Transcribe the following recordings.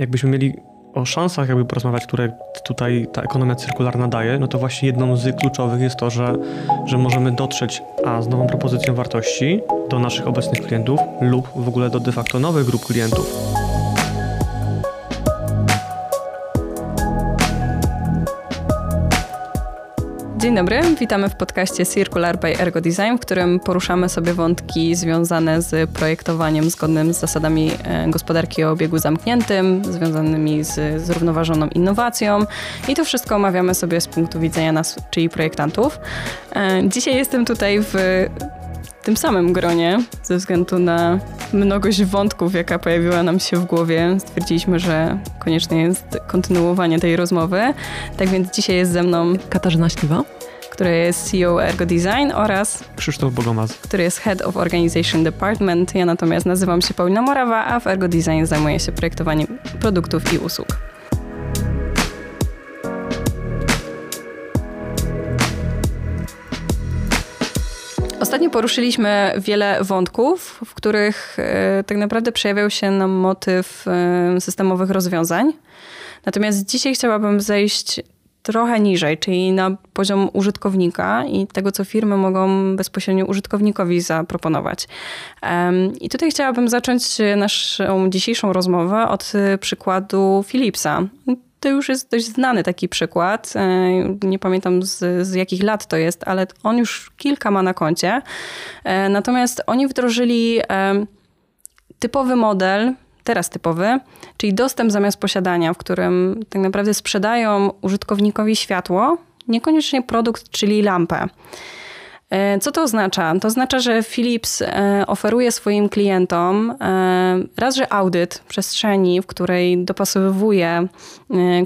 jakbyśmy mieli o szansach jakby porozmawiać, które tutaj ta ekonomia cyrkularna daje, no to właśnie jedną z kluczowych jest to, że, że możemy dotrzeć a z nową propozycją wartości do naszych obecnych klientów lub w ogóle do de facto nowych grup klientów. Dzień dobry, witamy w podcaście Circular by Ergo Design, w którym poruszamy sobie wątki związane z projektowaniem zgodnym z zasadami e, gospodarki o obiegu zamkniętym, związanymi z zrównoważoną innowacją i to wszystko omawiamy sobie z punktu widzenia nas, czyli projektantów. E, dzisiaj jestem tutaj w tym samym gronie, ze względu na mnogość wątków, jaka pojawiła nam się w głowie. Stwierdziliśmy, że konieczne jest kontynuowanie tej rozmowy. Tak więc dzisiaj jest ze mną Katarzyna Śliwa, która jest CEO Ergo Design oraz Krzysztof Bogomaz, który jest Head of Organization Department. Ja natomiast nazywam się Paulina Morawa, a w Ergo Design zajmuję się projektowaniem produktów i usług. Ostatnio poruszyliśmy wiele wątków, w których e, tak naprawdę przejawiał się nam motyw e, systemowych rozwiązań. Natomiast dzisiaj chciałabym zejść trochę niżej, czyli na poziom użytkownika i tego, co firmy mogą bezpośrednio użytkownikowi zaproponować. I tutaj chciałabym zacząć naszą dzisiejszą rozmowę od przykładu Philipsa. To już jest dość znany taki przykład. E, nie pamiętam z, z, jakich lat to jest, ale on już kilka ma na koncie. E, natomiast oni wdrożyli typowy model, teraz typowy, czyli dostęp zamiast posiadania, w którym tak naprawdę sprzedają użytkownikowi światło, niekoniecznie produkt, czyli lampę. E, co to oznacza? To oznacza, że Philips e, oferuje swoim klientom e, raz, że audyt przestrzeni, w której dopasowuje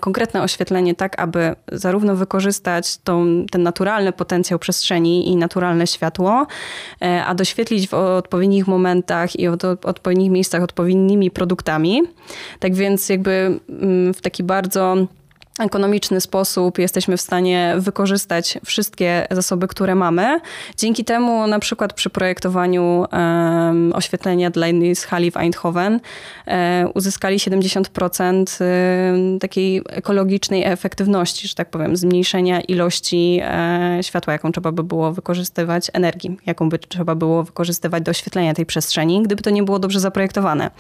konkretne oświetlenie tak, aby zarówno wykorzystać tą, ten naturalny potencjał przestrzeni i naturalne światło, a doświetlić w odpowiednich momentach i w odpowiednich miejscach odpowiednimi produktami. Tak więc jakby mm, w taki bardzo ekonomiczny sposób jesteśmy w stanie wykorzystać wszystkie zasoby, które mamy. Dzięki temu na przykład przy projektowaniu um, oświetlenia dla jednej z hali w Eindhoven um, uzyskali 70% um, takiej ekologicznej efektywności, że tak powiem, zmniejszenia ilości e, światła, jaką trzeba by było wykorzystywać, energii, jaką by trzeba było wykorzystywać do oświetlenia tej przestrzeni, gdyby to nie było dobrze zaprojektowane.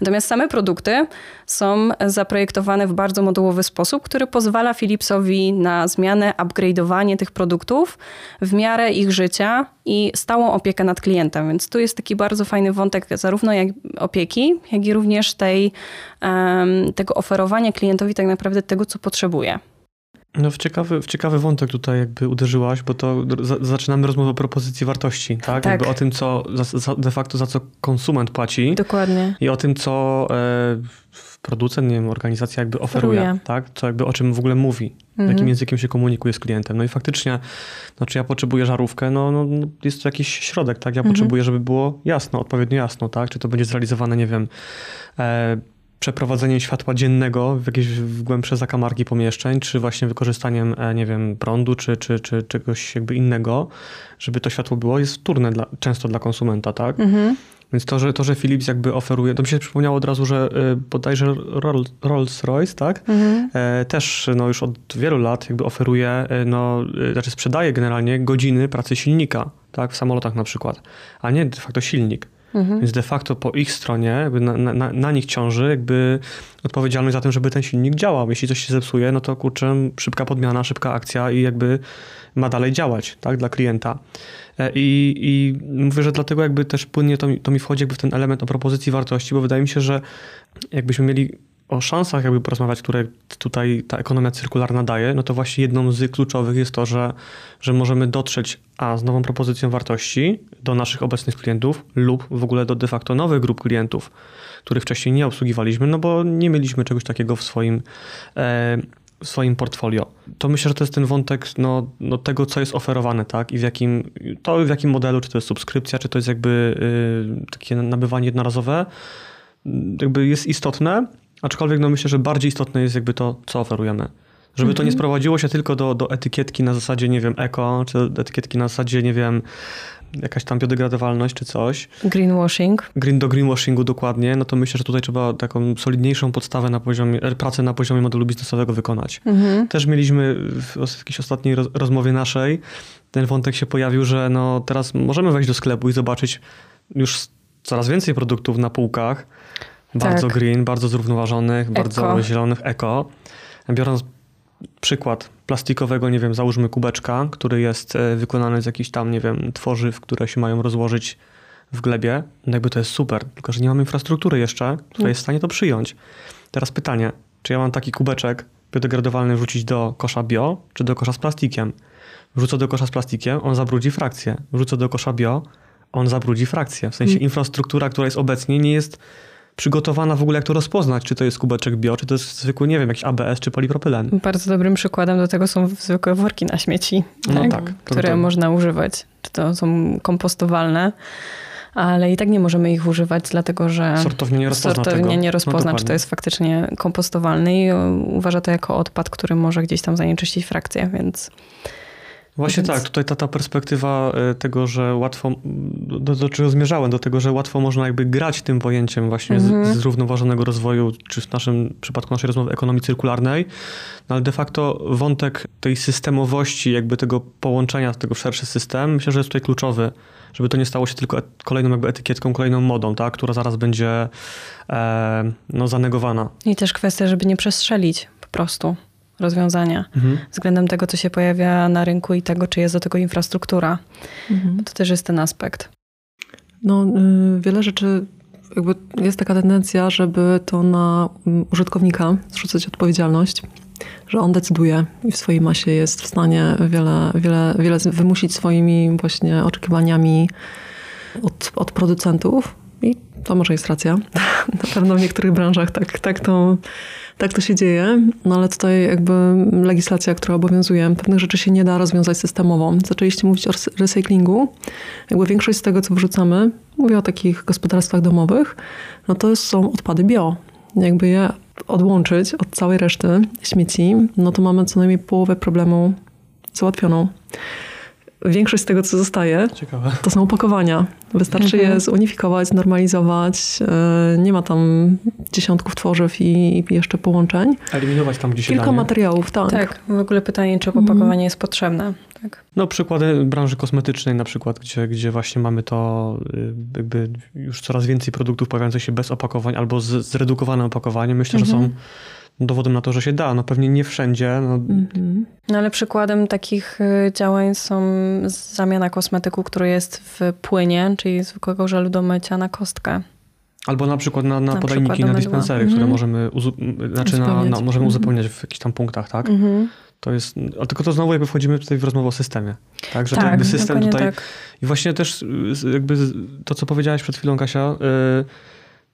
Natomiast same produkty są zaprojektowane w bardzo modułowy sposób, który który pozwala Philipsowi na zmianę, upgrade'owanie tych produktów w miarę ich życia i stałą opiekę nad klientem. Więc tu jest taki bardzo fajny wątek zarówno jak opieki, jak i również tej, tego oferowania klientowi tak naprawdę tego, co potrzebuje. No w ciekawy, w ciekawy wątek tutaj jakby uderzyłaś, bo to za, zaczynamy rozmowę o propozycji wartości, tak? tak. Jakby o tym, co za, de facto za co konsument płaci. Dokładnie. I o tym, co e, producent, nie wiem, organizacja jakby oferuje, oferuje. tak? Co jakby o czym w ogóle mówi, mhm. jakim językiem się komunikuje z klientem. No i faktycznie, no czy ja potrzebuję żarówkę, no, no, no jest to jakiś środek, tak? Ja mhm. potrzebuję, żeby było jasno, odpowiednio jasno, tak? Czy to będzie zrealizowane, nie wiem, e, przeprowadzeniem światła dziennego w jakieś głębsze zakamarki pomieszczeń, czy właśnie wykorzystaniem, e, nie wiem, prądu, czy, czy, czy czegoś jakby innego, żeby to światło było, jest wtórne dla, często dla konsumenta, tak? Mhm. Więc to, że, to, że Philips jakby oferuje, to mi się przypomniało od razu, że y, bodajże Rolls-Royce, tak? Mhm. E, też no, już od wielu lat jakby oferuje, y, no, y, znaczy sprzedaje generalnie godziny pracy silnika, tak? W samolotach na przykład, a nie de facto silnik. Mhm. Więc de facto po ich stronie na, na, na, nich ciąży jakby odpowiedzialność za tym, żeby ten silnik działał. Jeśli coś się zepsuje, no to kurczę, szybka podmiana, szybka akcja i jakby ma dalej działać tak, dla klienta. E, I, I mówię, że dlatego jakby też płynnie to, to mi wchodzi jakby w ten element o propozycji wartości, bo wydaje mi się, że jakbyśmy mieli o szansach jakby porozmawiać, które tutaj ta ekonomia cyrkularna daje, no to właśnie jedną z kluczowych jest to, że, że możemy dotrzeć a z nową propozycją wartości do naszych obecnych klientów lub w ogóle do de facto nowych grup klientów, których wcześniej nie obsługiwaliśmy, no bo nie mieliśmy czegoś takiego w swoim e, w swoim portfolio. To myślę, że to jest ten wątek no, no tego, co jest oferowane, tak? I w jakim, to w jakim modelu, czy to jest subskrypcja, czy to jest jakby y, takie nabywanie jednorazowe, jakby jest istotne, aczkolwiek no myślę, że bardziej istotne jest jakby to, co oferujemy. Żeby to nie mhm. sprowadziło się tylko do, do etykietki na zasadzie, nie wiem, eko, czy etykietki na zasadzie, nie wiem, jakaś tam biodegradowalność czy coś. Greenwashing. Green do greenwashingu dokładnie, no to myślę, że tutaj trzeba taką solidniejszą podstawę na poziomie, e, pracę na poziomie modelu biznesowego wykonać. Mhm. Też mieliśmy w jakiejś ostatniej roz, rozmowie naszej, ten wątek się pojawił, że no teraz możemy wejść do sklepu i zobaczyć już coraz więcej produktów na półkach, bardzo tak. green, bardzo zrównoważonych, eko. bardzo zielonych, eko. Biorąc przykład plastikowego, nie wiem, załóżmy kubeczka, który jest e, wykonany z jakichś tam, nie wiem, tworzyw, które się mają rozłożyć w glebie, no jakby to jest super, tylko że nie mamy infrastruktury jeszcze, która jest w stanie to przyjąć. Teraz pytanie, czy ja mam taki kubeczek biodegradowalny wrzucić do kosza bio, czy do kosza z plastikiem? Wrzucę do kosza z plastikiem, on zabrudzi frakcję. Wrzucę do kosza bio, on zabrudzi frakcję. W sensie hmm. infrastruktura, która jest obecnie, nie jest przygotowana w ogóle, jak to rozpoznać, czy to jest kubeczek bio, czy to jest zwykły, nie wiem, jakiś ABS, czy polipropylen. Bardzo dobrym przykładem do tego są zwykłe worki na śmieci, no tak? tak które to... można używać. Czy to są kompostowalne, ale i tak nie możemy ich używać, dlatego że sortownia nie rozpozna, sortownia nie rozpozna no czy to jest faktycznie kompostowalny i uważa to jako odpad, który może gdzieś tam zanieczyścić frakcję, więc... Właśnie Więc... tak, tutaj ta, ta perspektywa e, tego, że łatwo, do, do czego zmierzałem, do tego, że łatwo można jakby grać tym pojęciem właśnie mm -hmm. zrównoważonego rozwoju, czy w naszym przypadku naszej rozmowy ekonomii cyrkularnej, no ale de facto wątek tej systemowości, jakby tego połączenia tego w szerszy system, myślę, że jest tutaj kluczowy, żeby to nie stało się tylko kolejną jakby etykietką, kolejną modą, tak, która zaraz będzie e, no, zanegowana. I też kwestia, żeby nie przestrzelić po prostu rozwiązania mhm. względem tego, co się pojawia na rynku i tego, czy jest do tego infrastruktura. Mhm. To też jest ten aspekt. No, y, wiele rzeczy, jakby jest taka tendencja, żeby to na mm, użytkownika zrzucać odpowiedzialność, że on decyduje i w swojej masie jest w stanie wiele, wiele, wiele wymusić swoimi właśnie oczekiwaniami od, od producentów. I to może jest racja. Na pewno w niektórych branżach tak, tak to tak to się dzieje, no ale tutaj jakby legislacja, która obowiązuje, pewnych rzeczy się nie da rozwiązać systemowo. Zaczęliście mówić o recyklingu. Jakby większość z tego, co wrzucamy, mówię o takich gospodarstwach domowych, no to są odpady bio. Jakby je odłączyć od całej reszty śmieci, no to mamy co najmniej połowę problemu załatwioną większość z tego, co zostaje, Ciekawe. to są opakowania. Wystarczy mhm. je zunifikować, normalizować. E, nie ma tam dziesiątków tworzyw i jeszcze połączeń. Eliminować tam, gdzie się Kilka materiałów, tak. Tak, w ogóle pytanie, czy opakowanie mhm. jest potrzebne. Tak. No przykłady branży kosmetycznej na przykład, gdzie, gdzie właśnie mamy to y, jakby już coraz więcej produktów pojawiających się bez opakowań albo z zredukowanym opakowaniem. Myślę, mhm. że są mhm dowodem na to, że się da. No pewnie nie wszędzie. No. Mhm. no ale przykładem takich y, działań są zamiana kosmetyku, który jest w płynie, czyli zwykłego żelu do mycia na kostkę. Albo na przykład na, na, na podajniki, na dispensery, które mhm. możemy, znaczy na, na, możemy mhm. uzupełniać w jakichś tam punktach, tak? To jest, ale tylko to znowu jakby wchodzimy tutaj w rozmowę o systemie. Tak, że tak, to jakby system tutaj. Tak. I właśnie też y, jakby to, co powiedziałaś przed chwilą, Kasia, yy,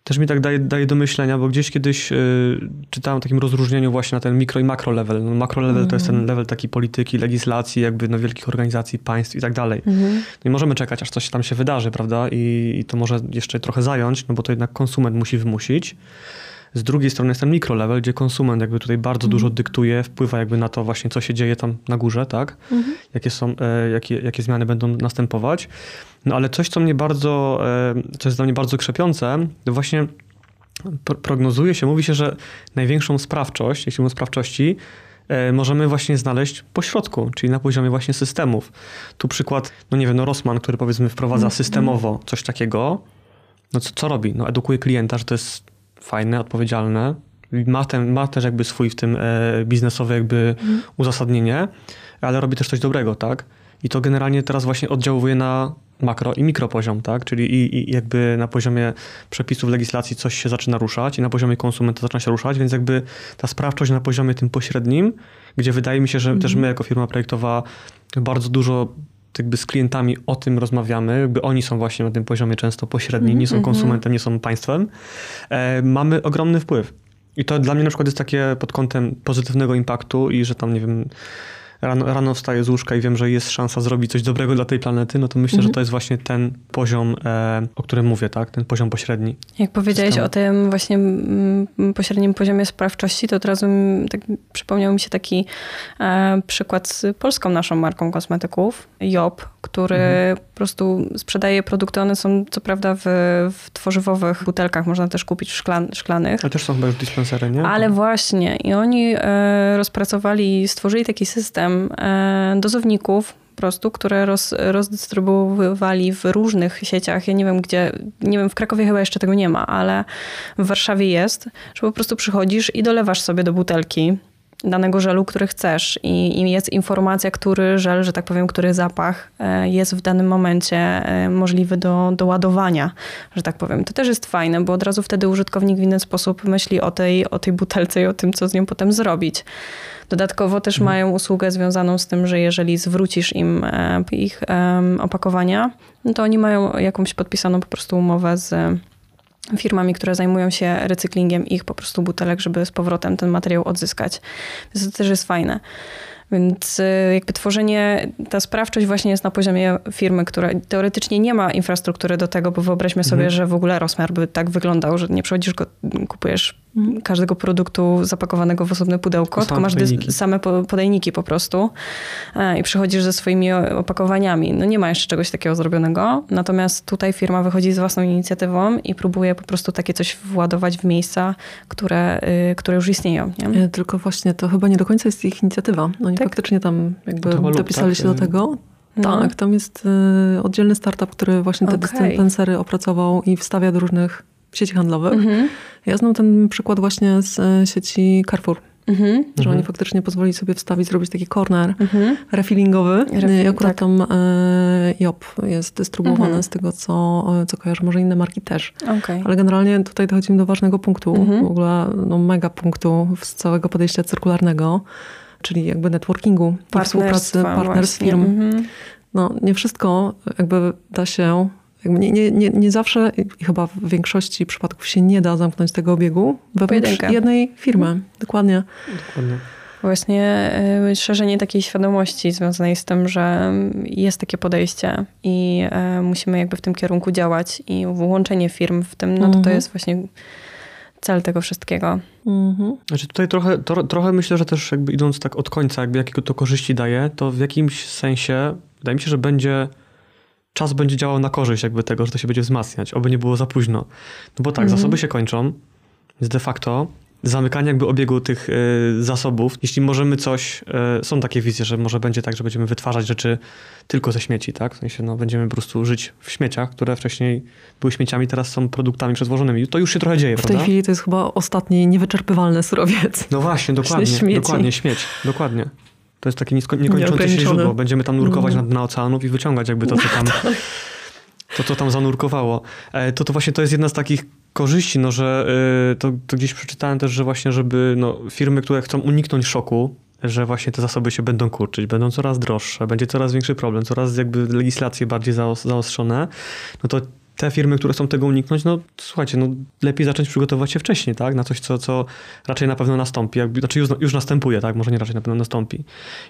też mi tak daje, daje do myślenia, bo gdzieś kiedyś y, czytałem o takim rozróżnieniu właśnie na ten mikro i makro level. No, makro level mm. to jest ten mhm. level takiej polityki, legislacji, jakby no, wielkich organizacji, państw i tak dalej. Mm. No i możemy czekać, aż coś tam się wydarzy, prawda? I, I, to może jeszcze trochę zająć, no bo to jednak konsument musi wymusić. Z drugiej strony jest ten mikro level, gdzie konsument jakby tutaj bardzo mm. dużo dyktuje, wpływa jakby na to właśnie, co się dzieje tam na górze, tak? Mm. Jakie, są, e, jakie, jakie zmiany będą następować. No ale coś, co mnie bardzo, e, co jest dla mnie bardzo krzepiące, to właśnie prognozuje się, mówi się, że największą sprawczość, jeśli mówimy o sprawczości, e, możemy właśnie znaleźć po środku, czyli na poziomie właśnie systemów. Tu przykład, no nie wiem, no Rossmann, który powiedzmy wprowadza mhm. systemowo coś takiego, no co, co robi? No edukuje klienta, że to jest fajne, odpowiedzialne, ma, ten, ma też jakby swój w tym e, biznesowe jakby mhm. uzasadnienie, ale robi też coś dobrego, tak? I to generalnie teraz właśnie oddziałuje na makro i mikropoziom, tak? Czyli i, i, jakby na poziomie przepisów legislacji coś się zaczyna ruszać i na poziomie konsumenta zaczyna się ruszać, więc jakby ta sprawczość na poziomie tym pośrednim, gdzie wydaje mi się, że mm. też my jako firma projektowa bardzo dużo jakby z klientami o tym rozmawiamy, jakby oni są właśnie na tym poziomie często pośrednim, mm, nie są mhm. konsumentem, nie są państwem, e, mamy ogromny wpływ. I to dla mnie na przykład jest takie pod kątem pozytywnego impaktu i że tam, nie wiem, rano, rano wstaję z łóżka i wiem, że jest szansa zrobić coś dobrego dla tej planety, no to myślę, mhm. że to jest właśnie ten poziom, e, o którym mówię, tak? Ten poziom pośredni. Jak powiedziałeś systemu. o tym właśnie mm, pośrednim poziomie sprawczości, to od razu tak przypomniał mi się taki e, przykład z polską naszą marką kosmetyków, Job, który mhm. po prostu sprzedaje produkty. One są co prawda w, w tworzywowych butelkach, można też kupić szklan, szklanych. Ale też są chyba już dispensery, nie? Ale właśnie. I oni e, rozpracowali, stworzyli taki system e, dozowników, po prostu, które roz, rozdystrybuowali w różnych sieciach. Ja nie wiem gdzie, nie wiem, w Krakowie chyba jeszcze tego nie ma, ale w Warszawie jest, że po prostu przychodzisz i dolewasz sobie do butelki danego żelu, który chcesz i, i, jest informacja, który żel, że tak powiem, który zapach e, jest w danym momencie e, możliwy do, do ładowania, że tak powiem. To też jest fajne, bo od razu wtedy użytkownik w inny sposób myśli o tej, o tej butelce i o tym, co z nią potem zrobić. Dodatkowo też mhm. mają usługę związaną z tym, że jeżeli zwrócisz im e, ich opakowania, no to oni mają jakąś podpisaną po prostu umowę z firmami, które zajmują się recyklingiem ich po prostu butelek, żeby z powrotem ten materiał odzyskać. Więc to też jest fajne. Więc y, jakby tworzenie, ta sprawczość właśnie jest na poziomie firmy, która teoretycznie nie ma infrastruktury do tego, bo wyobraźmy sobie, mhm. że w ogóle rozmiar by tak wyglądał, że nie przychodzisz go, kupujesz. Każdego produktu zapakowanego w osobne pudełko, tylko masz same podajniki po prostu e, i przychodzisz ze swoimi opakowaniami. No nie ma jeszcze czegoś takiego zrobionego, natomiast tutaj firma wychodzi z własną inicjatywą i próbuje po prostu takie coś władować w miejsca, które, y, które już istnieją. Nie? E, tylko właśnie to chyba nie do końca jest ich inicjatywa. Oni tak? faktycznie tam jakby dopisali tak? się do tego. No. Tak, tam jest y, oddzielny startup, który właśnie te okay. dyspensery opracował i wstawia do różnych sieci handlowych. Mhm. Ja znam ten przykład właśnie z e, sieci Carrefour. Mhm. Że oni mhm. faktycznie pozwolili sobie wstawić, zrobić taki corner mhm. refillingowy. Refill, I akurat tak. tam e, Job jest dystrybuowany mhm. z tego, co, e, co kojarzę. Może inne marki też. Okay. Ale generalnie tutaj dochodzimy do ważnego punktu, mhm. w ogóle no, mega punktu z całego podejścia cyrkularnego, czyli jakby networkingu, współpracy, partnerstw firm. Mhm. No, nie wszystko jakby da się nie, nie, nie, nie zawsze i chyba w większości przypadków się nie da zamknąć tego obiegu wewnątrz jednej firmy. Dokładnie. Dokładnie. Właśnie y, szerzenie takiej świadomości związanej z tym, że jest takie podejście i y, musimy jakby w tym kierunku działać i włączenie firm w tym, no to to mhm. jest właśnie cel tego wszystkiego. Mhm. Znaczy tutaj trochę, to, trochę myślę, że też jakby idąc tak od końca, jakby jakiego to korzyści daje, to w jakimś sensie wydaje mi się, że będzie czas będzie działał na korzyść jakby tego, że to się będzie wzmacniać, oby nie było za późno. No bo tak, mhm. zasoby się kończą, więc de facto zamykanie jakby obiegu tych y, zasobów, jeśli możemy coś, y, są takie wizje, że może będzie tak, że będziemy wytwarzać rzeczy tylko ze śmieci, tak? W sensie, no, będziemy po prostu żyć w śmieciach, które wcześniej były śmieciami, teraz są produktami przetworzonymi. To już się trochę dzieje, W prawda? tej chwili to jest chyba ostatni niewyczerpywalny surowiec. No właśnie, dokładnie, śmieci. dokładnie, śmieć, dokładnie. To jest takie niekończące się źródło. Będziemy tam nurkować mm. na dna oceanów i wyciągać jakby to, co tam, tak. to, co tam zanurkowało. E, to, to właśnie to jest jedna z takich korzyści, no, że e, to, to gdzieś przeczytałem też, że właśnie, żeby no, firmy, które chcą uniknąć szoku, że właśnie te zasoby się będą kurczyć, będą coraz droższe, będzie coraz większy problem, coraz jakby legislacje bardziej zaostrzone, no to te firmy, które chcą tego uniknąć, no słuchajcie, no lepiej zacząć przygotować się wcześniej, tak? Na coś, co, co raczej na pewno nastąpi, jakby, znaczy już, już następuje, tak? Może nie raczej na pewno nastąpi.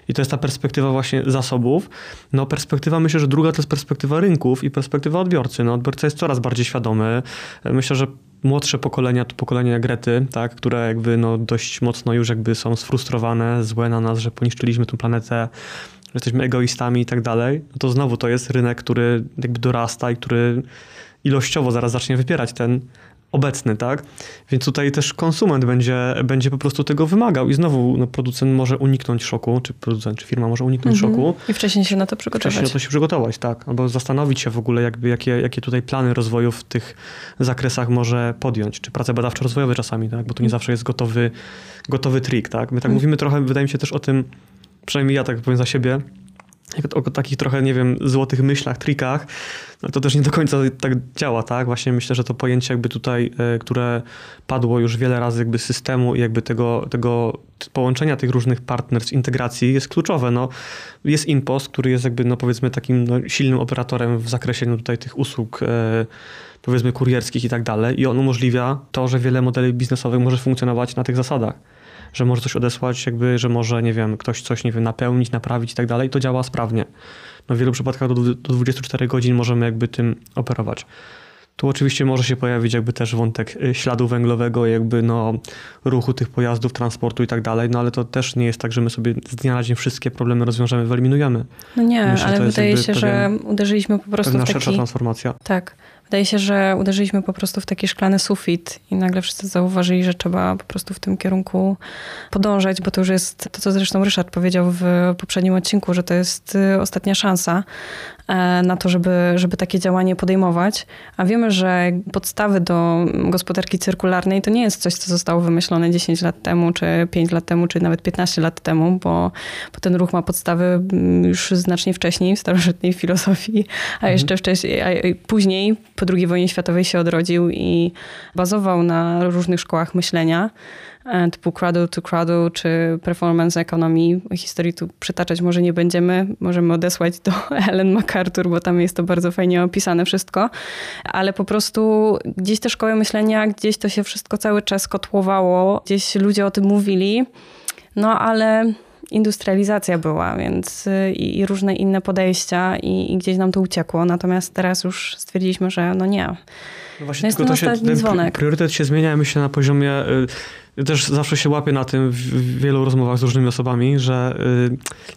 I to jest ta perspektywa właśnie zasobów. No perspektywa, myślę, że druga to jest perspektywa rynków i perspektywa odbiorcy. No odbiorca jest coraz bardziej świadomy. Myślę, że młodsze pokolenia, to pokolenie Grety, tak, które jakby no dość mocno już jakby są sfrustrowane, złe na nas, że poniszczyliśmy tę planetę, jesteśmy egoistami i tak dalej, no to znowu to jest rynek, który jakby dorasta i który ilościowo zaraz zacznie wypierać ten obecny, tak? Więc tutaj też konsument będzie, będzie po prostu tego wymagał i znowu no, producent może uniknąć szoku, czy producent, czy firma może uniknąć mhm. szoku. I wcześniej się na to przygotować. Wcześniej na to się przygotować, tak. Albo zastanowić się w ogóle jakby jakie, jakie tutaj plany rozwoju w tych zakresach może podjąć, czy prace badawczo-rozwojowe czasami, tak? Bo to nie mhm. zawsze jest gotowy, gotowy trik, tak? My tak mhm. mówimy trochę, wydaje mi się też o tym, przynajmniej ja tak powiem za siebie, o takich trochę, nie wiem, złotych myślach, trikach, no to też nie do końca tak działa, tak? Właśnie myślę, że to pojęcie jakby tutaj, e, które padło już wiele razy jakby systemu i jakby tego, tego połączenia tych różnych partnerstw, integracji jest kluczowe. No, jest InPost, który jest jakby, no powiedzmy, takim no, silnym operatorem w zakresie no, tutaj tych usług e, powiedzmy kurierskich i tak dalej i on umożliwia to, że wiele modeli biznesowych może funkcjonować na tych zasadach. Że może coś odesłać, jakby, że może, nie wiem, ktoś coś, nie wiem, napełnić, naprawić i tak dalej, to działa sprawnie. No w wielu przypadkach do, do 24 godzin możemy jakby tym operować. Tu oczywiście może się pojawić jakby też wątek y, śladu węglowego, jakby no ruchu tych pojazdów, transportu i tak dalej, no ale to też nie jest tak, że my sobie z dnia na dzień wszystkie problemy rozwiążemy, wyeliminujemy. No nie, Myślę, ale wydaje się, że uderzyliśmy po prostu w taki... szersza transformacja. Tak. Wydaje się, że uderzyliśmy po prostu w taki szklany sufit i nagle wszyscy zauważyli, że trzeba po prostu w tym kierunku podążać, bo to już jest to, co zresztą Ryszard powiedział w poprzednim odcinku, że to jest y, ostatnia szansa na to, żeby, żeby takie działanie podejmować. A wiemy, że podstawy do gospodarki cyrkularnej to nie jest coś, co zostało wymyślone 10 lat temu, czy 5 lat temu, czy nawet 15 lat temu, bo, bo ten ruch ma podstawy mm, już znacznie wcześniej w starożytnej filozofii, a mhm. jeszcze wcześniej, a później po II wojnie światowej się odrodził i bazował na różnych szkołach myślenia, e, typu cradle to cradle czy performance economy. Historii tu przytaczać może nie będziemy, możemy odesłać do Ellen MacArthur, bo tam jest to bardzo fajnie opisane wszystko, ale po prostu gdzieś te szkoły myślenia, gdzieś to się wszystko cały czas kotłowało, gdzieś ludzie o tym mówili, no ale industrializacja była, więc y, i, i różne inne podejścia i, i, gdzieś nam to uciekło. Natomiast teraz już stwierdziliśmy, że no nie. No właśnie, no tylko to się, ten dzwonek. priorytet się zmienia, myślę, na poziomie... Y, też zawsze się łapię na tym w wielu rozmowach z różnymi osobami, że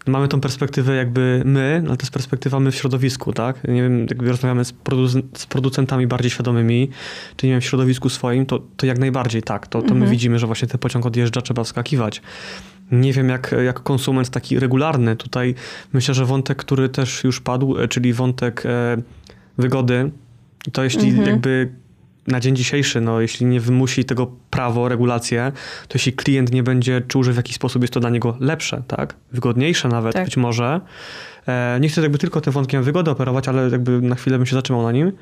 y, mamy tą perspektywę jakby my, ale to jest perspektywa my w środowisku, tak? Nie wiem, jakby rozmawiamy z, z producentami bardziej świadomymi, czy nie wiem, w środowisku swoim, to, to jak najbardziej tak. To, to my mhm. widzimy, że właśnie ten pociąg odjeżdża, trzeba wskakiwać. Nie wiem, jak, jak konsument taki regularny. Tutaj myślę, że wątek, który też już padł, e, czyli wątek e, wygody, to jeśli mhm. jakby na dzień dzisiejszy, no, jeśli nie wymusi tego prawo, regulacje, to jeśli klient nie będzie czuł, że w jakiś sposób jest to dla niego lepsze, tak? Wygodniejsze nawet tak. być może. E, nie chcę jakby tylko tym wątkiem wygody operować, ale jakby na chwilę bym się zatrzymał na nim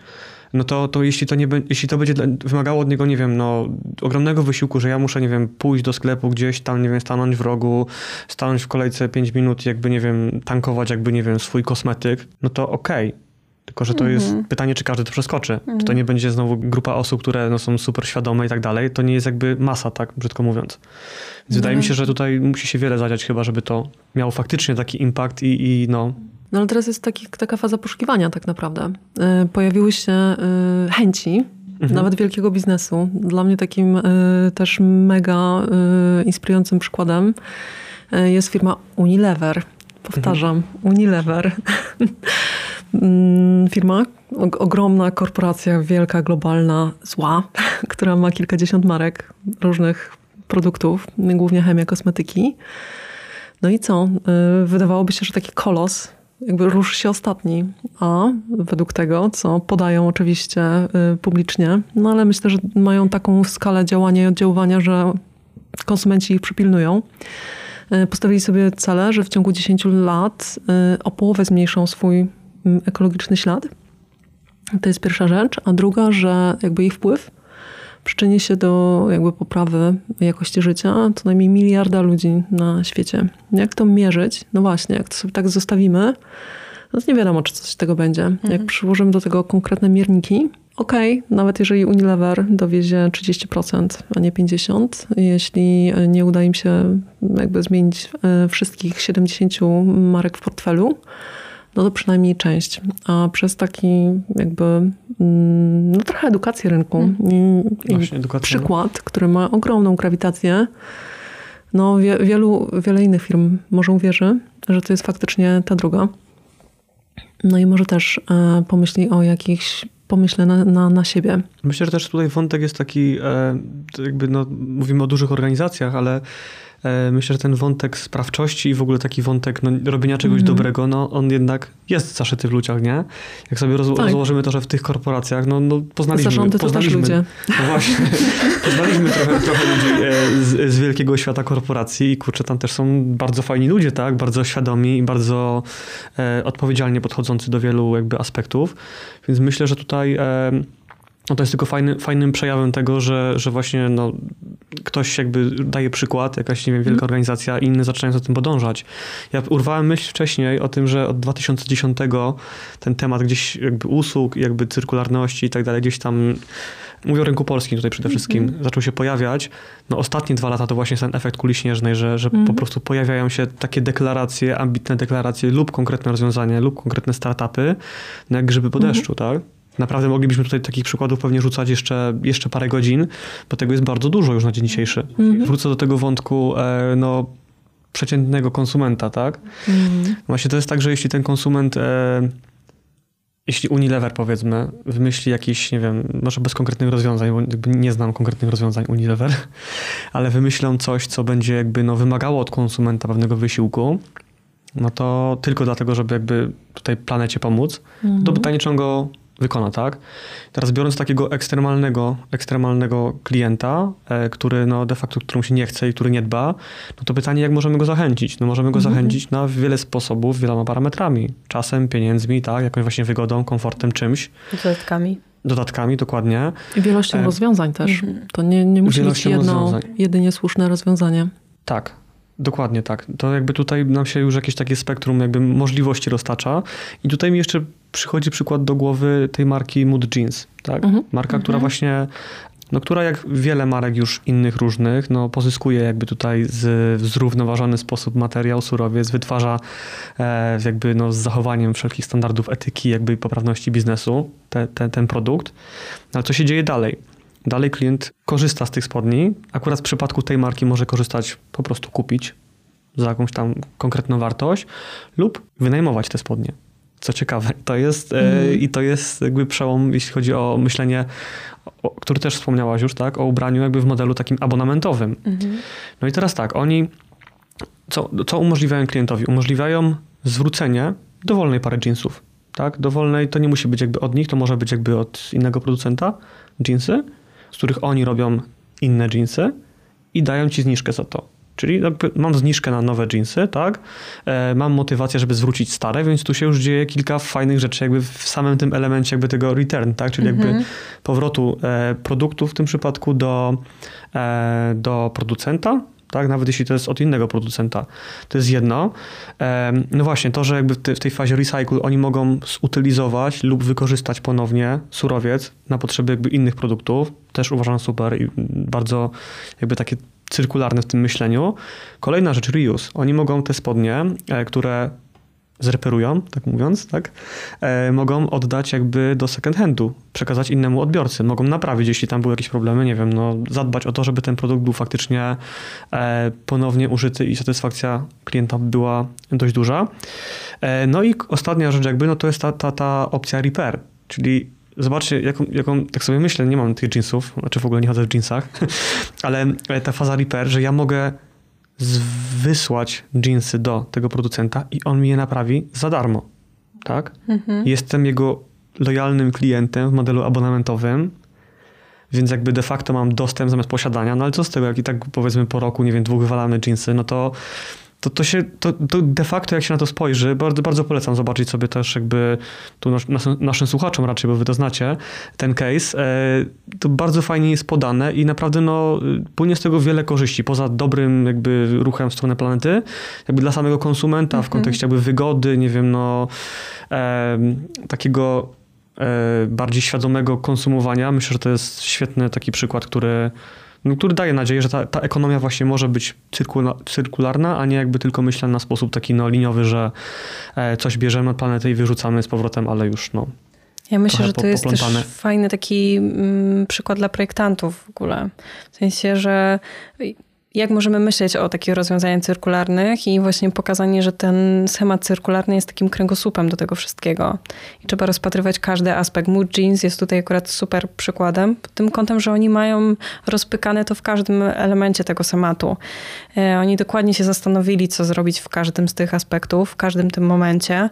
no to, to jeśli to nie jeśli to będzie wymagało od niego, nie wiem, no ogromnego wysiłku, że ja muszę, nie wiem, pójść do sklepu gdzieś tam, nie wiem, stanąć w rogu, stanąć w kolejce 5 minut, jakby, nie wiem, tankować jakby, nie wiem, swój kosmetyk, no to okej. Okay. Tylko, że to mm -hmm. jest mhm. pytanie, czy każdy to przeskoczy. Mm -hmm. Czy to mhm. nie będzie znowu grupa osób, które no, są super świadome i tak dalej. To nie jest jakby masa, tak brzydko mówiąc. Więc wydaje mi się, że tutaj musi się wiele zadziać chyba, żeby to miało faktycznie taki impact i, i no, no ale teraz jest taki, taka faza poszukiwania tak naprawdę. E, pojawiły się e, chęci, mhm. nawet wielkiego biznesu. Dla mnie takim e, też mega inspirującym przykładem jest firma Unilever. Powtarzam, mhm. Unilever. Mm, firma, ogromna korporacja, wielka, globalna, zła, która ma kilkadziesiąt marek różnych produktów, głównie chemia, kosmetyki. No i co? Wydawałoby się, że taki kolos jakby rusz się ostatni, a według tego, co podają oczywiście y, publicznie, no ale myślę, że mają taką skalę działania i oddziaływania, że konsumenci ich przypilnują. Y, postawili sobie cele, że w ciągu 10 lat y, o połowę zmniejszą swój mm, ekologiczny ślad. To jest pierwsza rzecz. A druga, że jakby ich wpływ przyczyni się do jakby poprawy jakości życia co najmniej miliarda ludzi na świecie. Jak to mierzyć? No właśnie, jak to sobie tak zostawimy, no to nie wiadomo, czy coś z tego będzie. Mhm. Jak przyłożymy do tego konkretne mierniki, okej, okay, nawet jeżeli Unilever dowiezie 30%, a nie 50%, jeśli nie uda im się jakby zmienić e, wszystkich 70 marek w portfelu, no to przynajmniej część. A przez taki jakby mm, no trochę edukację rynku i, Właśnie, no. przykład, który ma ogromną grawitację, no wie, wielu, wiele innych firm może uwierzy, że to jest faktycznie ta droga. No i może też e, pomyśli o jakichś pomyśle na, na, na siebie. Myślę, że też tutaj wątek jest taki, e, jakby no, mówimy o dużych organizacjach, ale myślę, że ten wątek sprawczości i w ogóle taki wątek no, robienia czegoś mm dobrego, no on jednak jest zaszyty w ludziach, nie? Jak sobie roz, tak. rozłożymy to, że w tych korporacjach, no, no poznaliśmy... Zarządy poznaliśmy, to też ludzie. No właśnie. poznaliśmy trochę, trochę ludzi e, z, z, wielkiego świata korporacji i kurczę, tam też są bardzo fajni ludzie, tak? Bardzo świadomi i bardzo e, odpowiedzialnie podchodzący do wielu jakby aspektów. Więc myślę, że tutaj... E, no to jest tylko fajny, fajnym przejawem tego, że, że właśnie no, ktoś jakby daje przykład, jakaś nie wiem, wielka mm. organizacja i inne zaczynają za tym podążać. Ja urwałem myśl wcześniej o tym, że od 2010 ten temat gdzieś jakby usług, jakby cyrkularności i tak dalej, gdzieś tam Mówię o rynku polskim tutaj przede wszystkim. Mm -hmm. Zaczął się pojawiać. No ostatnie dwa lata to właśnie ten efekt kuli śnieżnej, że, że mm -hmm. po mhm. prostu pojawiają się takie deklaracje, ambitne deklaracje lub konkretne rozwiązania, lub konkretne startupy, no jak grzyby po deszczu, mm -hmm. tak? Naprawdę moglibyśmy tutaj takich przykładów pewnie rzucać jeszcze, jeszcze parę godzin, bo tego jest bardzo dużo już na dzień dzisiejszy. -hmm. Wrócę do tego wątku, e, no przeciętnego konsumenta, tak? Mm. Właśnie to jest tak, że jeśli ten konsument e, jeśli Unilever powiedzmy wymyśli jakiś, nie wiem, może bez konkretnych rozwiązań, bo nie znam konkretnych rozwiązań Unilever, ale wymyślą coś, co będzie jakby no, wymagało od konsumenta pewnego wysiłku, no to tylko dlatego, żeby jakby tutaj planecie pomóc, mhm. to pytanie, czy on go wykona, tak? Teraz biorąc takiego ekstremalnego, ekstremalnego klienta, e, który no de facto, któremu się nie chce i który nie dba, no to pytanie, jak możemy go zachęcić? No możemy go mhm. zachęcić na wiele sposobów, wieloma parametrami. Czasem, pieniędzmi, tak? Jakąś właśnie wygodą, komfortem, czymś. Dodatkami. Dodatkami, dokładnie. I wielością e... rozwiązań też. Mhm. To nie, nie musi być jedno, jedynie słuszne rozwiązanie. Tak, Dokładnie tak. To jakby tutaj nam się już jakieś takie spektrum jakby możliwości roztacza. I tutaj mi jeszcze przychodzi przykład do głowy tej marki Mood Jeans. Tak? Mhm. Marka, mhm. która właśnie no, która jak wiele marek już innych różnych, no, pozyskuje jakby tutaj z, w zrównoważony sposób materiał, surowiec, wytwarza e, jakby no, z zachowaniem wszelkich standardów etyki jakby poprawności biznesu te, te, ten produkt. Ale co się dzieje dalej? Dalej klient korzysta z tych spodni. Akurat w przypadku tej marki może korzystać, po prostu kupić za jakąś tam konkretną wartość lub wynajmować te spodnie. Co ciekawe, to jest mm. i to jest jakby przełom, jeśli chodzi o myślenie, o, który też wspomniałaś już, tak, o ubraniu jakby w modelu takim abonamentowym. Mm. No i teraz tak, oni co, co umożliwiają klientowi? Umożliwiają zwrócenie dowolnej pary jeansów. Tak? Dowolnej to nie musi być jakby od nich, to może być jakby od innego producenta jeansy z których oni robią inne jeansy i dają ci zniżkę za to. Czyli mam zniżkę na nowe jeansy, tak? E, mam motywację, żeby zwrócić stare, więc tu się już dzieje kilka fajnych rzeczy jakby w samym tym elemencie jakby tego return, tak? Czyli jakby mhm. powrotu e, produktu w tym przypadku do, e, do producenta, tak? Nawet jeśli to jest od innego producenta. To jest jedno. No właśnie, to, że jakby w tej fazie recycle oni mogą zutylizować lub wykorzystać ponownie surowiec na potrzeby jakby innych produktów, też uważam super i bardzo jakby takie cyrkularne w tym myśleniu. Kolejna rzecz, reuse. Oni mogą te spodnie, e, które zreperują, tak mówiąc, tak, e, mogą oddać jakby do second handu, przekazać innemu odbiorcy. Mogą naprawić, jeśli tam były jakieś problemy, nie wiem, no, zadbać o to, żeby ten produkt był faktycznie e, ponownie użyty i satysfakcja klienta była dość duża. No i ostatnia rzecz jakby, no to jest ta, ta, ta opcja repair, czyli Zobaczcie, jaką, jaką, tak sobie myślę, nie mam tych jeansów, znaczy w ogóle nie chodzę w jeansach, ale ta faza repair, że ja mogę wysłać jeansy do tego producenta i on mi je naprawi za darmo. Tak? Mhm. Jestem jego lojalnym klientem w modelu abonamentowym, więc jakby de facto mam dostęp zamiast posiadania, no ale co z tego, jak i tak powiedzmy po roku, nie wiem, dwóch wywalamy jeansy, no to to, to się, to, to de facto jak się na to spojrzy, bardzo, bardzo polecam zobaczyć sobie też jakby tu nas, nas, naszym słuchaczom raczej, bo wy to znacie, ten case, e, to bardzo fajnie jest podane i naprawdę no, płynie z tego wiele korzyści, poza dobrym jakby ruchem w stronę planety, jakby dla samego konsumenta w mhm. kontekście jakby wygody, nie wiem, no e, takiego e, bardziej świadomego konsumowania. Myślę, że to jest świetny taki przykład, który który daje nadzieję, że ta, ta ekonomia właśnie może być cyrkula, cyrkularna, a nie jakby tylko myślana na sposób taki no, liniowy, że e, coś bierzemy od planety i wyrzucamy z powrotem, ale już no, ja myślę, że to jest też fajny taki mm, przykład dla projektantów w ogóle. W sensie, że jak możemy myśleć o takich rozwiązaniach cyrkularnych i właśnie pokazanie, że ten schemat cyrkularny jest takim kręgosłupem do tego wszystkiego. I trzeba rozpatrywać każdy aspekt. Mood Jeans jest tutaj akurat super przykładem, pod tym kątem, że oni mają rozpykane to w każdym elemencie tego schematu. E, oni dokładnie się zastanowili, co zrobić w każdym z tych aspektów, w każdym tym momencie,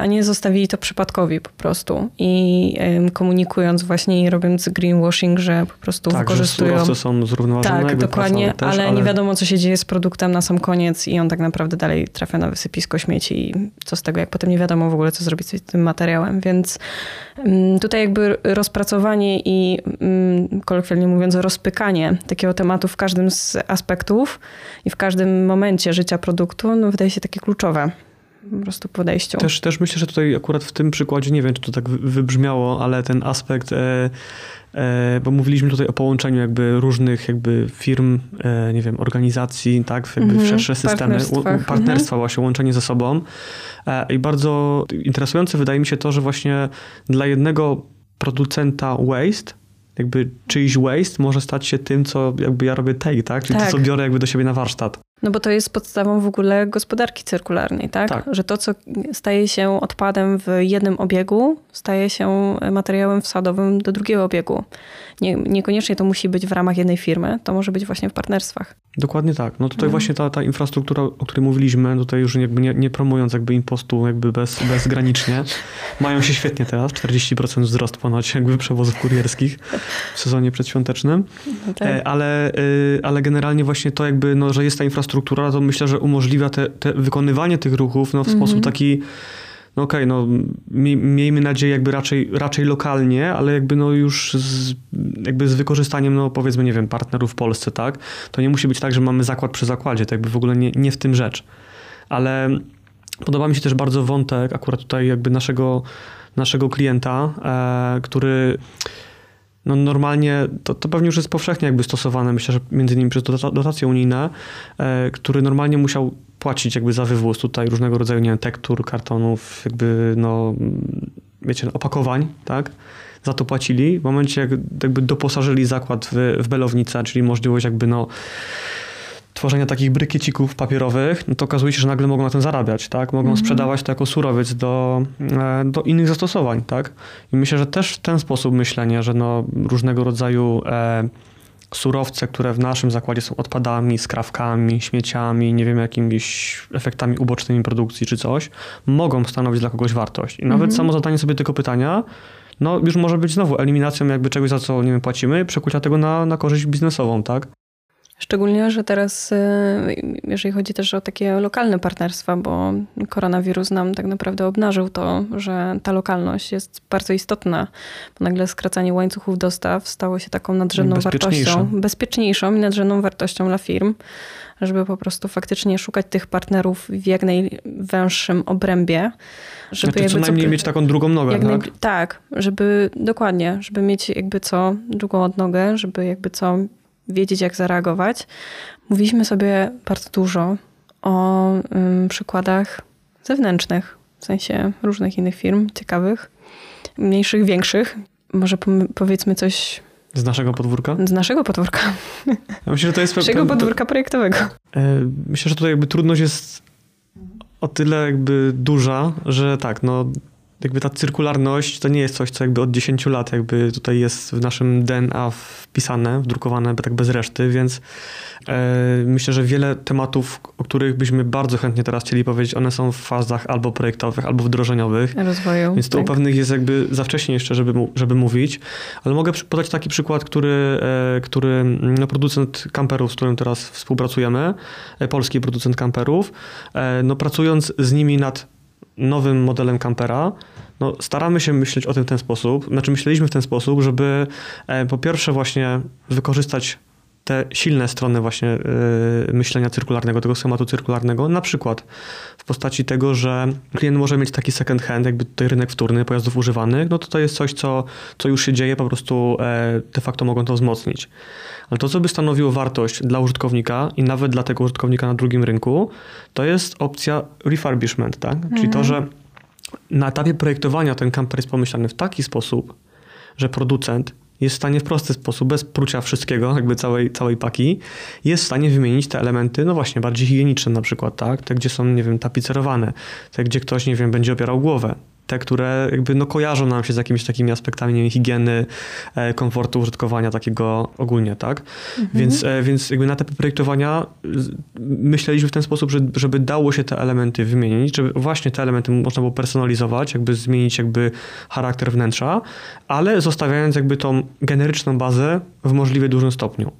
a nie zostawili to przypadkowi po prostu. I komunikując właśnie i robiąc greenwashing, że po prostu tak, wykorzystują... Że są zrównoważone. Tak, dokładnie też. Ale, ale, nie wiadomo, co się dzieje z produktem na sam koniec i on tak naprawdę dalej trafia na wysypisko śmieci i co z tego, jak potem nie wiadomo w ogóle, co zrobić z tym materiałem. Więc mm, tutaj jakby rozpracowanie i mm, kolokwialnie mówiąc rozpykanie takiego tematu w każdym z aspektów i w każdym momencie życia produktu, no wydaje się takie kluczowe po prostu podejściu. Też, też myślę, że tutaj akurat w tym przykładzie, nie wiem, czy to tak wybrzmiało, ale ten aspekt, e, e, bo mówiliśmy tutaj o połączeniu jakby różnych jakby firm, e, nie wiem, organizacji, tak, jakby w szersze systemy, partnerstwa mm -hmm. właśnie, łączenie ze sobą. E, I bardzo interesujące wydaje mi się to, że właśnie dla jednego producenta waste jakby czyjś waste może stać się tym, co jakby ja robię take, tak? Czyli tak. to, co biorę jakby do siebie na warsztat. No bo to jest podstawą w ogóle gospodarki cyrkularnej, tak? tak? Że to, co staje się odpadem w jednym obiegu, staje się materiałem wsadowym do drugiego obiegu. Nie, niekoniecznie to musi być w ramach jednej firmy, to może być właśnie w partnerstwach. Dokładnie tak. No tutaj mhm. właśnie ta, ta infrastruktura, o której mówiliśmy, tutaj już jakby nie, nie promując jakby impostu jakby bez, bezgranicznie, mają się świetnie teraz, 40% wzrost ponoć jakby przewozów kurierskich w sezonie przedświątecznym, no tak. E, ale, y, ale generalnie właśnie to jakby, no, że jest ta infrastruktura, to myślę, że umożliwia te, te wykonywanie tych ruchów no, w mhm. sposób taki no okej, okay, no miejmy nadzieję jakby raczej, raczej lokalnie, ale jakby no już z, jakby z wykorzystaniem, no powiedzmy, nie wiem, partnerów w Polsce, tak? To nie musi być tak, że mamy zakład przy zakładzie, to jakby w ogóle nie, nie w tym rzecz. Ale podoba mi się też bardzo wątek akurat tutaj jakby naszego, naszego klienta, e, który no normalnie, to, to pewnie już jest powszechnie jakby stosowane, myślę, że między innymi przez dotacje unijne, e, który normalnie musiał płacić jakby za wywóz tutaj różnego rodzaju, nie wiem, tektur, kartonów, jakby no, wiecie, opakowań, tak? Za to płacili. W momencie, jak jakby doposażyli zakład w, w belownicę, czyli możliwość jakby no tworzenia takich brykiecików papierowych, no to okazuje się, że nagle mogą na tym zarabiać, tak? Mogą mm -hmm. sprzedawać to jako surowiec do, e, do innych zastosowań, tak? I myślę, że też w ten sposób myślenie, że no różnego rodzaju e, surowce, które w naszym zakładzie są odpadami, skrawkami, śmieciami, nie wiem, jakimiś efektami ubocznymi produkcji czy coś, mogą stanowić dla kogoś wartość. I nawet mm -hmm. samo zadanie sobie tego pytania, no już może być znowu eliminacją jakby czegoś, za co nie wiem, płacimy, przekucia tego na, na korzyść biznesową, tak? Szczególnie, że teraz, y, jeżeli chodzi też o takie lokalne partnerstwa, bo koronawirus nam tak naprawdę obnażył to, że ta lokalność jest bardzo istotna, bo nagle skracanie łańcuchów dostaw stało się taką nadrzędną wartością, bezpieczniejszą i nadrzędną wartością dla firm, żeby po prostu faktycznie szukać tych partnerów w jak najwęższym obrębie. Żeby znaczy, co najmniej co, mieć taką drugą nogę, tak? Naj, tak, żeby dokładnie, żeby mieć jakby co drugą odnogę, żeby jakby co wiedzieć, jak zareagować. Mówiliśmy sobie bardzo dużo o um, przykładach zewnętrznych, w sensie różnych innych firm ciekawych, mniejszych, większych. Może powiedzmy coś. Z naszego podwórka? Z naszego podwórka. Ja myślę, że to jest. Naszego podwórka projektowego. E, myślę, że tutaj jakby trudność jest o tyle jakby duża, że tak, no jakby ta cyrkularność to nie jest coś, co jakby od 10 lat jakby tutaj jest w naszym DNA wpisane, wdrukowane tak bez reszty, więc e, myślę, że wiele tematów, o których byśmy bardzo chętnie teraz chcieli powiedzieć, one są w fazach albo projektowych, albo wdrożeniowych. Rozwoju. Więc to tak. u pewnych jest jakby za wcześnie jeszcze, żeby, żeby mówić, ale mogę podać taki przykład, który, e, który no, producent kamperów, z którym teraz współpracujemy, e, polski producent kamperów, e, no pracując z nimi nad nowym modelem kampera, no, staramy się myśleć o tym w ten sposób, znaczy myśleliśmy w ten sposób, żeby e, po pierwsze właśnie wykorzystać te silne strony właśnie e, myślenia cyrkularnego, tego schematu cyrkularnego, na przykład w postaci tego, że klient może mieć taki second hand, jakby tutaj rynek wtórny pojazdów używanych, no to to jest coś, co, co już się dzieje, po prostu e, de facto mogą to wzmocnić. Ale to, co by stanowiło wartość dla użytkownika i nawet dla tego użytkownika na drugim rynku, to jest opcja refurbishment, tak? Mhm. Czyli to, mhm. że na etapie projektowania ten kamper jest pomyślany w taki sposób, że producent jest w stanie w prosty sposób, bez prucia wszystkiego, jakby całej, całej paki, jest w stanie wymienić te elementy, no właśnie, bardziej higieniczne na przykład, tak? Te, gdzie są, nie wiem, tapicerowane, te, gdzie ktoś, nie wiem, będzie opierał głowę, te, które jakby no kojarzą nam się z jakimiś takimi aspektami nie wiem, higieny, e, komfortu użytkowania takiego ogólnie, tak? Mhm. Więc, e, więc jakby na etapie projektowania myśleliśmy w ten sposób, że, żeby dało się te elementy wymienić, żeby właśnie te elementy można było personalizować, jakby zmienić jakby charakter wnętrza, ale zostawiając jakby tą generyczną bazę w możliwie dużym stopniu.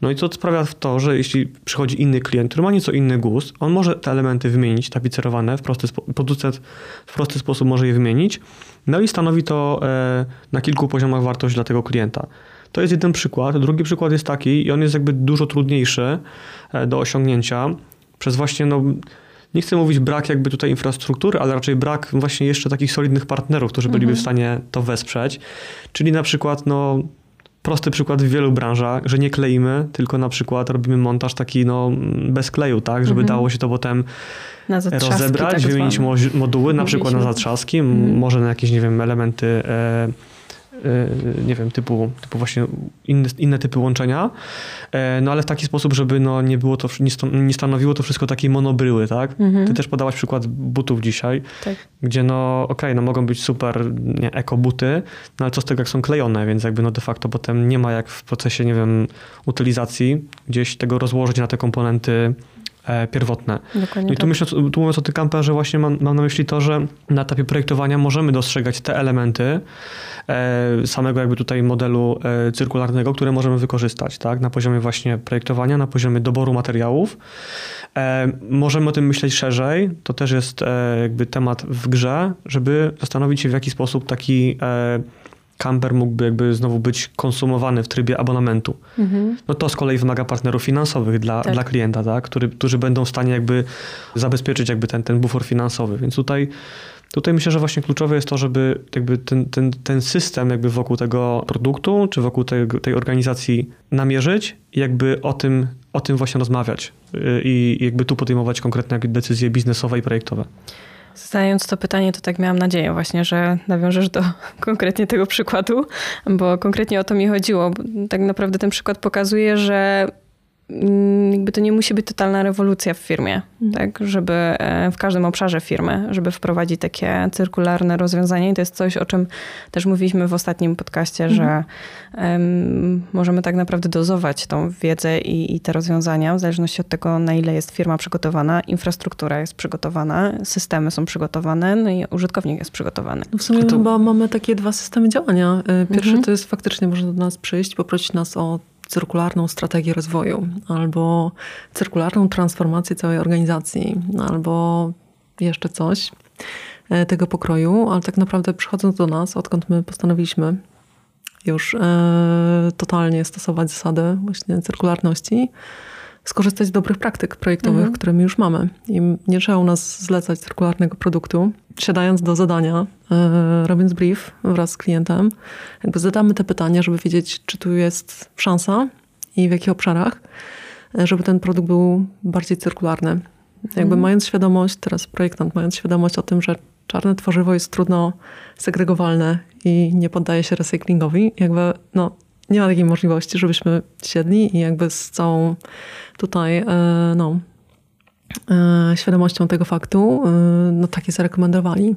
No i to sprawia to, że jeśli przychodzi inny klient, który ma nieco inny gust, on może te elementy wymienić, tapicerowane, w prosty, producent w prosty sposób może je wymienić, no i stanowi to e, na kilku poziomach wartość dla tego klienta. To jest jeden przykład. Drugi przykład jest taki i on jest jakby dużo trudniejszy e, do osiągnięcia przez właśnie, no, nie chcę mówić brak jakby tutaj infrastruktury, ale raczej brak właśnie jeszcze takich solidnych partnerów, którzy byliby mhm. w stanie to wesprzeć. Czyli na przykład, no, prosty przykład w wielu branżach, że nie kleimy, tylko na przykład robimy montaż taki no, bez kleju, tak, żeby mhm. dało się to potem rozebrać, tak wymienić moduły, na przykład na zatrzaski, mhm. może na jakieś, nie wiem, elementy E, nie wiem, typu, typu właśnie inne, inne typy łączenia, e, no ale w taki sposób, żeby no nie było to, nie stanowiło to wszystko takiej monobryły, tak? Mhm. Ty też podałaś przykład butów dzisiaj, tak. gdzie no okej, okay, no mogą być super nie, eko buty, no ale co z tego, jak są klejone, więc jakby no de facto potem nie ma jak w procesie, nie wiem, utylizacji gdzieś tego rozłożyć na te komponenty pierwotne. Dokładnie no I tu, tak. myślę, tu mówiąc o tym kamperze, właśnie mam, mam, na myśli to, że na etapie projektowania możemy dostrzegać te elementy e, samego jakby tutaj modelu e, cyrkularnego, które możemy wykorzystać, tak? Na poziomie właśnie projektowania, na poziomie doboru materiałów. E, możemy o tym myśleć szerzej, to też jest e, jakby temat w grze, żeby zastanowić się w jaki sposób taki camper mógłby jakby znowu być konsumowany w trybie abonamentu. Mhm. No to z kolei wymaga partnerów finansowych dla, tak. dla klienta, tak? Który, którzy będą w stanie jakby zabezpieczyć jakby ten, ten bufor finansowy. Więc tutaj, tutaj myślę, że właśnie kluczowe jest to, żeby jakby ten, ten, ten system jakby wokół tego produktu, czy wokół tej, tej organizacji namierzyć i jakby o tym, o tym właśnie rozmawiać y, i jakby tu podejmować konkretne decyzje biznesowe i projektowe. Zadając to pytanie, to tak miałam nadzieję właśnie, że nawiążesz do konkretnie tego przykładu, bo konkretnie o to mi chodziło. Tak naprawdę ten przykład pokazuje, że jakby to nie musi być totalna rewolucja w firmie, mhm. tak, żeby e, w każdym obszarze firmy, żeby wprowadzić takie cyrkularne rozwiązanie i to jest coś, o czym też mówiliśmy w ostatnim podcaście, mhm. że um, możemy tak naprawdę dozować tą wiedzę i, i, te rozwiązania w zależności od tego, na ile jest firma przygotowana, infrastruktura jest przygotowana, systemy są przygotowane, no i użytkownik jest przygotowany. No w sumie to... chyba mamy takie dwa systemy działania. E, pierwszy mhm. to jest faktycznie, można do nas przyjść, poprosić nas o cyrkularną strategię rozwoju, albo cyrkularną transformację całej organizacji, albo jeszcze coś e, tego pokroju, ale tak naprawdę przychodząc do nas, odkąd my postanowiliśmy już e, totalnie stosować zasady właśnie cyrkularności, skorzystać z dobrych praktyk projektowych, mhm. które my już mamy. I nie trzeba u nas zlecać cyrkularnego produktu. Siadając do zadania, e, robiąc brief wraz z klientem, jakby zadamy te pytania, żeby wiedzieć, czy tu jest szansa i w jakich obszarach, e, żeby ten produkt był bardziej cyrkularny. Jakby mhm. mając świadomość, teraz projektant, mając świadomość o tym, że czarne tworzywo jest trudno segregowalne i nie poddaje się recyklingowi, jakby no, nie ma takiej możliwości, żebyśmy siedli i jakby z całą tutaj e, no, e, świadomością tego faktu e, no takie zarekomendowali.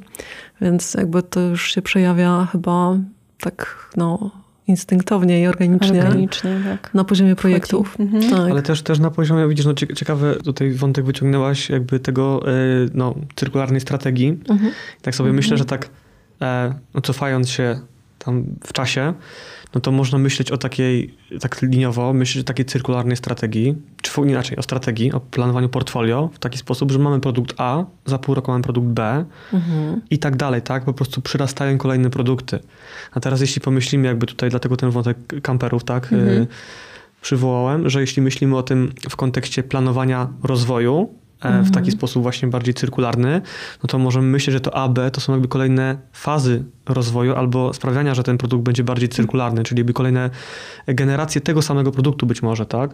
Więc jakby to już się przejawia chyba tak no instynktownie i organicznie, organicznie tak. na poziomie projektów. Mhm. Tak. Ale też, też na poziomie, widzisz, no ciekawe, tutaj wątek wyciągnęłaś jakby tego no, cyrkularnej strategii. Mhm. Tak sobie mhm. myślę, że tak no, cofając się tam w czasie, no to można myśleć o takiej, tak liniowo, myśleć o takiej cyrkularnej strategii, czy inaczej, o strategii, o planowaniu portfolio w taki sposób, że mamy produkt A, za pół roku mamy produkt B mhm. i tak dalej, tak? Po prostu przyrastają kolejne produkty. A teraz jeśli pomyślimy jakby tutaj, dlatego ten wątek kamperów, tak? Mhm. Y przywołałem, że jeśli myślimy o tym w kontekście planowania rozwoju, w taki mhm. sposób właśnie bardziej cyrkularny, no to możemy myśleć, że to AB to są jakby kolejne fazy rozwoju albo sprawiania, że ten produkt będzie bardziej cyrkularny, czyli jakby kolejne generacje tego samego produktu być może, tak?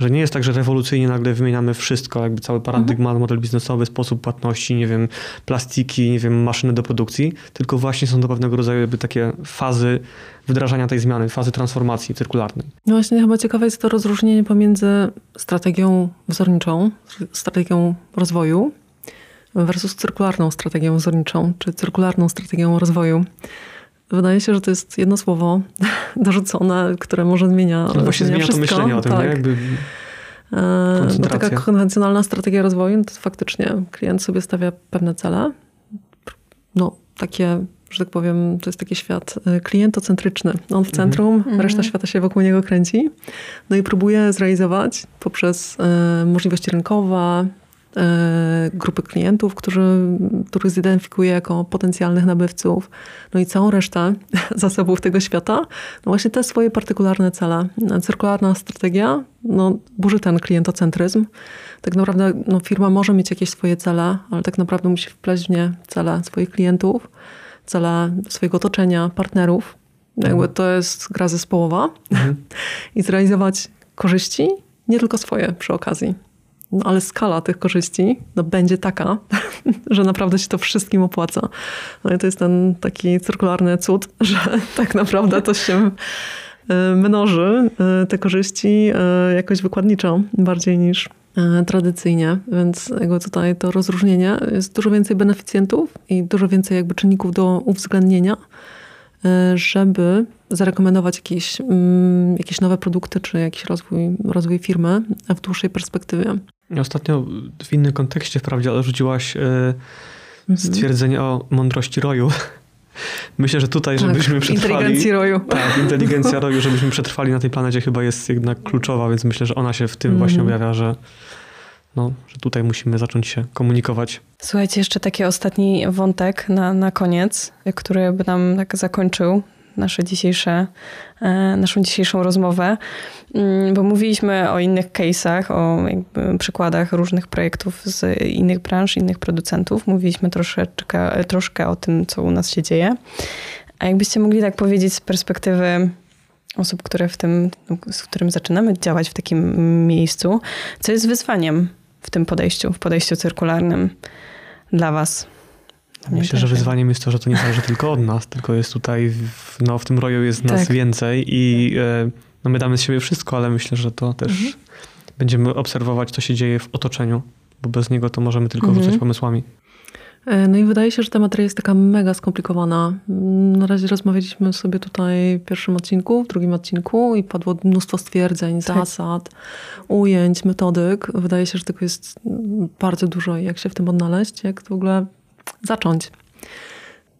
Że nie jest tak, że rewolucyjnie nagle wymieniamy wszystko, jakby cały paradygmat, mhm. model biznesowy, sposób płatności, nie wiem, plastiki, nie wiem, maszyny do produkcji, tylko właśnie są to pewnego rodzaju jakby takie fazy wdrażania tej zmiany, fazy transformacji cyrkularnej. No właśnie chyba ciekawe jest to rozróżnienie pomiędzy strategią wzorniczą, strategią rozwoju versus cyrkularną strategią wzorniczą, czy cyrkularną strategią rozwoju. Wydaje się, że to jest jedno słowo dorzucone, które może zmienia. No właśnie zmienia, zmienia to myślenie o tym, tak. nie? Jakby e, Bo taka konwencjonalna strategia rozwoju to faktycznie klient sobie stawia pewne cele, no takie że tak powiem, to jest taki świat e, klientocentryczny. On w mhm. centrum, mhm. reszta świata się wokół niego kręci. No i próbuje zrealizować poprzez e, możliwości rynkowe, grupy klientów, którzy, których zidentyfikuje jako potencjalnych nabywców, no i całą resztę zasobów tego świata, no właśnie te swoje partykularne cele. Cyrkularna strategia no, burzy ten klientocentryzm. Tak naprawdę no, firma może mieć jakieś swoje cele, ale tak naprawdę musi wpleść w nie cele swoich klientów cele swojego otoczenia, partnerów. Jakby to jest gra zespołowa. Mhm. I zrealizować korzyści, nie tylko swoje przy okazji. No ale skala tych korzyści no, będzie taka, że naprawdę się to wszystkim opłaca. No i to jest ten taki cyrkularny cud, że tak naprawdę to się e, mnoży, e, te korzyści e, jakoś wykładniczo bardziej niż tradycyjnie, więc jakby tutaj to rozróżnienie jest dużo więcej beneficjentów i dużo więcej jakby czynników do uwzględnienia, żeby zarekomendować jakieś, mm, jakieś nowe produkty czy jakiś rozwój, rozwój firmy w dłuższej perspektywie. Ostatnio w innym kontekście wprawdzie rzuciłaś e, mhm. stwierdzenie o mądrości roju. Myślę, że tutaj, tak, żebyśmy przetrwali... Inteligencji roju. Tak, inteligencja roju, żebyśmy przetrwali na tej planecie chyba jest jednak kluczowa, więc myślę, że ona się w tym mm. właśnie objawia, że, no, że tutaj musimy zacząć się komunikować. Słuchajcie, jeszcze taki ostatni wątek na, na koniec, który by nam tak zakończył nasze dzisiejsze, e, naszą dzisiejszą rozmowę, mm, bo mówiliśmy o innych case'ach, o przykładach różnych projektów z innych branż, innych producentów. Mówiliśmy troszeczkę, troszkę o tym, co u nas się dzieje. A jakbyście mogli tak powiedzieć z perspektywy osób, które w tym, z którym zaczynamy działać w takim miejscu, co jest wyzwaniem w tym podejściu, w podejściu cyrkularnym dla Was? Myślę, że wyzwaniem jest to, że to nie zależy tylko od nas, tylko jest tutaj, w, no w tym roju jest nas tak. więcej i e, no my damy z siebie wszystko, ale myślę, że to też mhm. będziemy obserwować, co się dzieje w otoczeniu, bo bez niego to możemy tylko mhm. wrzucać pomysłami. E, no i wydaje się, że ta materia jest taka mega skomplikowana. Na razie rozmawialiśmy sobie tutaj w pierwszym odcinku, w drugim odcinku i padło mnóstwo stwierdzeń, tak. zasad, ujęć, metodyk. Wydaje się, że tego jest bardzo dużo i jak się w tym odnaleźć, jak w ogóle zacząć?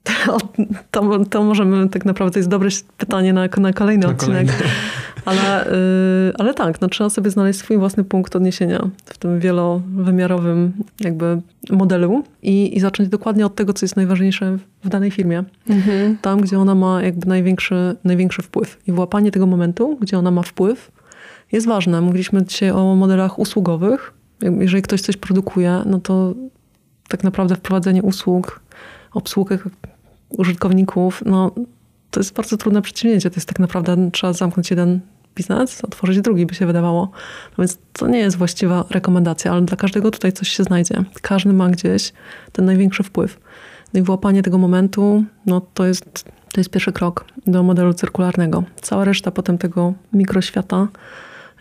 To, to, to, możemy tak naprawdę, to jest dobre pytanie na, na kolejny na odcinek. Kolejny. Ale, yy, ale tak, no, trzeba sobie znaleźć swój własny punkt odniesienia w tym wielowymiarowym jakby modelu i, i zacząć dokładnie od tego, co jest najważniejsze w danej firmie. Mhm. Tam, gdzie ona ma jakby największy, największy wpływ. I włapanie tego momentu, gdzie ona ma wpływ, jest ważne. Mówiliśmy dzisiaj o modelach usługowych. Jeżeli ktoś coś produkuje, no to tak naprawdę wprowadzenie usług, obsługę użytkowników, no to jest bardzo trudne przedsięwzięcie. To jest tak naprawdę, trzeba zamknąć jeden biznes, otworzyć drugi, by się wydawało. No więc to nie jest właściwa rekomendacja, ale dla każdego tutaj coś się znajdzie. Każdy ma gdzieś ten największy wpływ. No i włapanie tego momentu, no to jest, to jest pierwszy krok do modelu cyrkularnego. Cała reszta potem tego mikroświata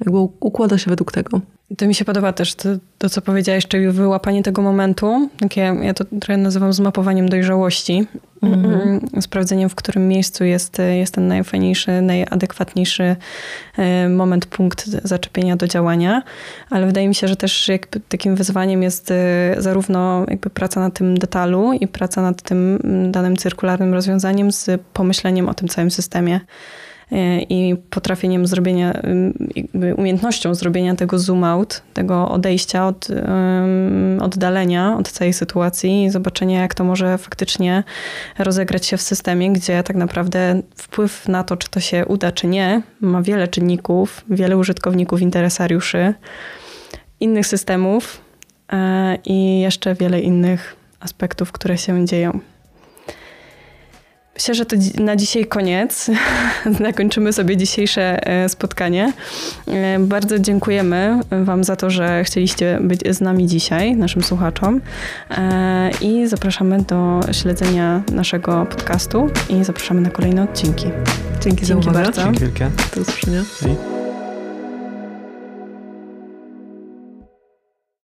jakby układa się według tego. To mi się podoba też to, to, co powiedziałeś, czyli wyłapanie tego momentu. Takie, ja to trochę nazywam zmapowaniem dojrzałości. Mm -hmm. Sprawdzeniem, w którym miejscu jest, jest ten najfajniejszy, najadekwatniejszy e, moment, punkt zaczepienia do działania. Ale wydaje mi się, że też jakby takim wyzwaniem jest e, zarówno jakby praca na tym detalu i praca nad tym danym cyrkularnym rozwiązaniem z pomyśleniem o tym całym systemie i potrafieniem zrobienia, umiejętnością zrobienia tego zoom out, tego odejścia od oddalenia od całej sytuacji i zobaczenia, jak to może faktycznie rozegrać się w systemie, gdzie tak naprawdę wpływ na to, czy to się uda, czy nie, ma wiele czynników, wiele użytkowników, interesariuszy, innych systemów e, i jeszcze wiele innych aspektów, które się dzieją. Myślę, że to na dzisiaj koniec. Zakończymy sobie dzisiejsze e, spotkanie. E, bardzo dziękujemy Wam za to, że chcieliście być z nami dzisiaj, naszym słuchaczom. E, I zapraszamy do śledzenia naszego podcastu i zapraszamy na kolejne odcinki. Dzięki, Dzięki za uwagę. bardzo. Dzięki wielkie. Do usłyszenia. Hej.